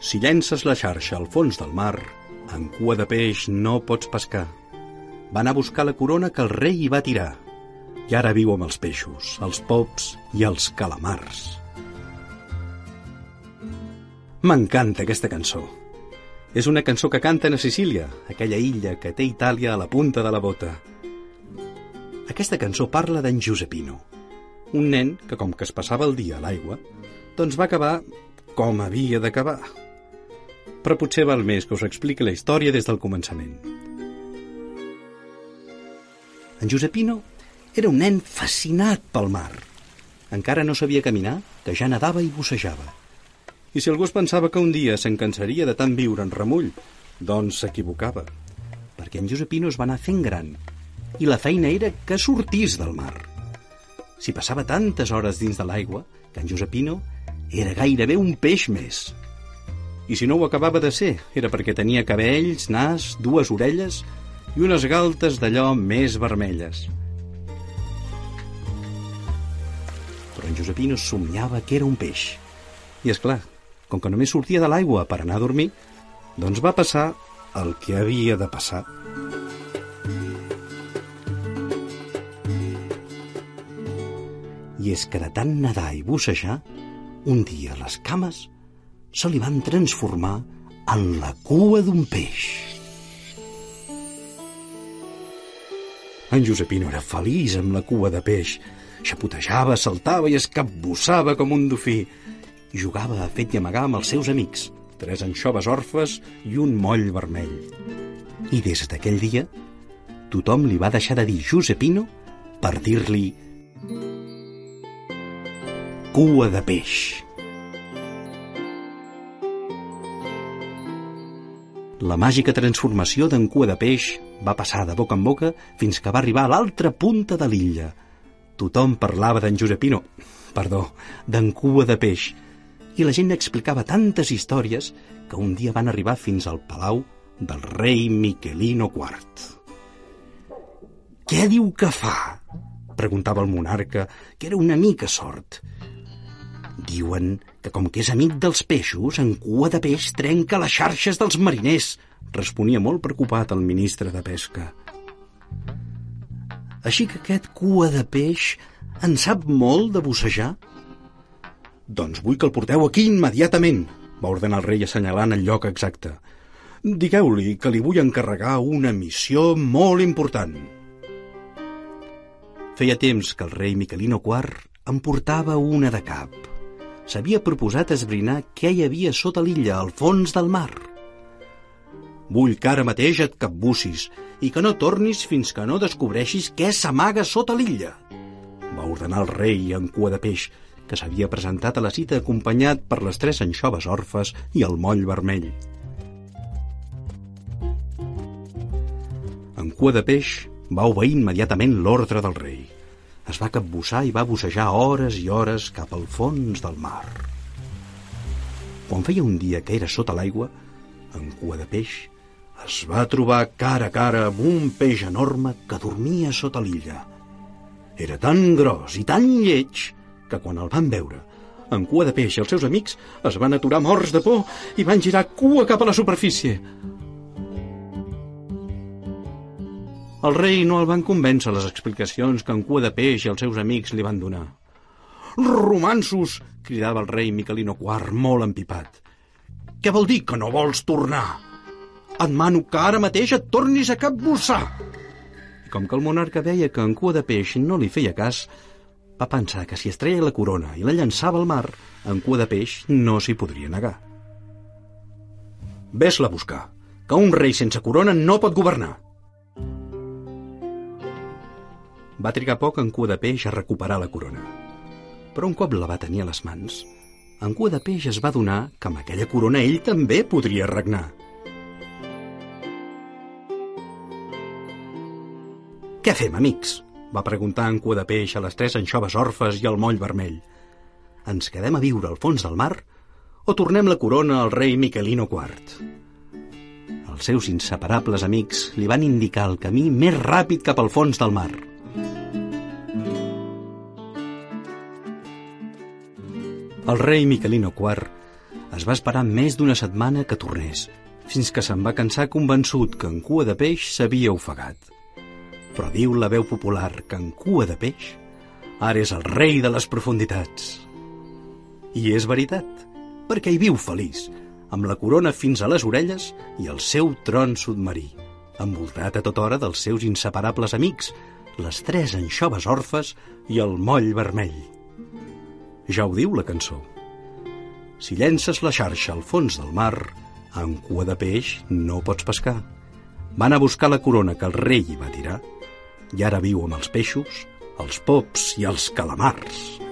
Si llences la xarxa al fons del mar, en cua de peix no pots pescar. Va anar a buscar la corona que el rei hi va tirar. I ara viu amb els peixos, els pops i els calamars. M'encanta aquesta cançó. És una cançó que canten a Sicília, aquella illa que té Itàlia a la punta de la bota. Aquesta cançó parla d'en Giuseppino, un nen que, com que es passava el dia a l'aigua, doncs va acabar com havia d'acabar. Però potser val més que us expliqui la història des del començament. En Giuseppino era un nen fascinat pel mar. Encara no sabia caminar, que ja nedava i bussejava. I si algú es pensava que un dia se'n cansaria de tant viure en remull, doncs s'equivocava. Perquè en Giuseppino es va anar fent gran i la feina era que sortís del mar. Si passava tantes hores dins de l'aigua que en Giuseppino era gairebé un peix més. I si no ho acabava de ser, era perquè tenia cabells, nas, dues orelles i unes galtes d'allò més vermelles. Però en Giuseppino somiava que era un peix. I és clar, com que només sortia de l'aigua per anar a dormir, doncs va passar el que havia de passar. I és que de tant nedar i bussejar, un dia les cames se li van transformar en la cua d'un peix. En Josepino era feliç amb la cua de peix. Xapotejava, saltava i es capbussava com un dofí. Jugava a fet i amagar amb els seus amics, tres anxoves orfes i un moll vermell. I des d'aquell dia, tothom li va deixar de dir Josepino per dir-li cua de peix. La màgica transformació d'en cua de peix va passar de boca en boca fins que va arribar a l'altra punta de l'illa. Tothom parlava d'en Josepino, perdó, d'en cua de peix, i la gent explicava tantes històries que un dia van arribar fins al palau del rei Miquelino IV. Què diu que fa? preguntava el monarca, que era una mica sort. Diuen que com que és amic dels peixos, en cua de peix trenca les xarxes dels mariners, responia molt preocupat el ministre de Pesca. Així que aquest cua de peix en sap molt de bussejar? Doncs vull que el porteu aquí immediatament, va ordenar el rei assenyalant el lloc exacte. Digueu-li que li vull encarregar una missió molt important. Feia temps que el rei Miquelino IV en portava una de cap s'havia proposat esbrinar què hi havia sota l'illa, al fons del mar. Vull que ara mateix et capbussis i que no tornis fins que no descobreixis què s'amaga sota l'illa, va ordenar el rei en cua de peix, que s'havia presentat a la cita acompanyat per les tres anxoves orfes i el moll vermell. En cua de peix va obeir immediatament l'ordre del rei es va capbussar i va bussejar hores i hores cap al fons del mar. Quan feia un dia que era sota l'aigua, en cua de peix, es va trobar cara a cara amb un peix enorme que dormia sota l'illa. Era tan gros i tan lleig que quan el van veure, en cua de peix els seus amics es van aturar morts de por i van girar cua cap a la superfície. El rei no el van convèncer les explicacions que en cua de peix i els seus amics li van donar. Romansos! cridava el rei Miquelino IV, molt empipat. Què vol dir que no vols tornar? Et mano que ara mateix et tornis a capbussar! I com que el monarca veia que en cua de peix no li feia cas, va pensar que si es treia la corona i la llançava al mar, en cua de peix no s'hi podria negar. Ves-la a buscar, que un rei sense corona no pot governar. Va trigar poc en cua de peix a recuperar la corona. Però un cop la va tenir a les mans, en cua de peix es va donar que amb aquella corona ell també podria regnar. Què fem, amics? va preguntar en cua de peix a les tres anxoves orfes i al moll vermell. Ens quedem a viure al fons del mar o tornem la corona al rei Miquelino IV? Els seus inseparables amics li van indicar el camí més ràpid cap al fons del mar – El rei Miquelino IV es va esperar més d'una setmana que tornés, fins que se'n va cansar convençut que en cua de peix s'havia ofegat. Però diu la veu popular que en cua de peix ara és el rei de les profunditats. I és veritat, perquè hi viu feliç, amb la corona fins a les orelles i el seu tron submarí, envoltat a tota hora dels seus inseparables amics, les tres anxoves orfes i el moll vermell. Ja ho diu la cançó. Si llences la xarxa al fons del mar, amb cua de peix no pots pescar. Van a buscar la corona que el rei hi va tirar i ara viu amb els peixos, els pops i els calamars.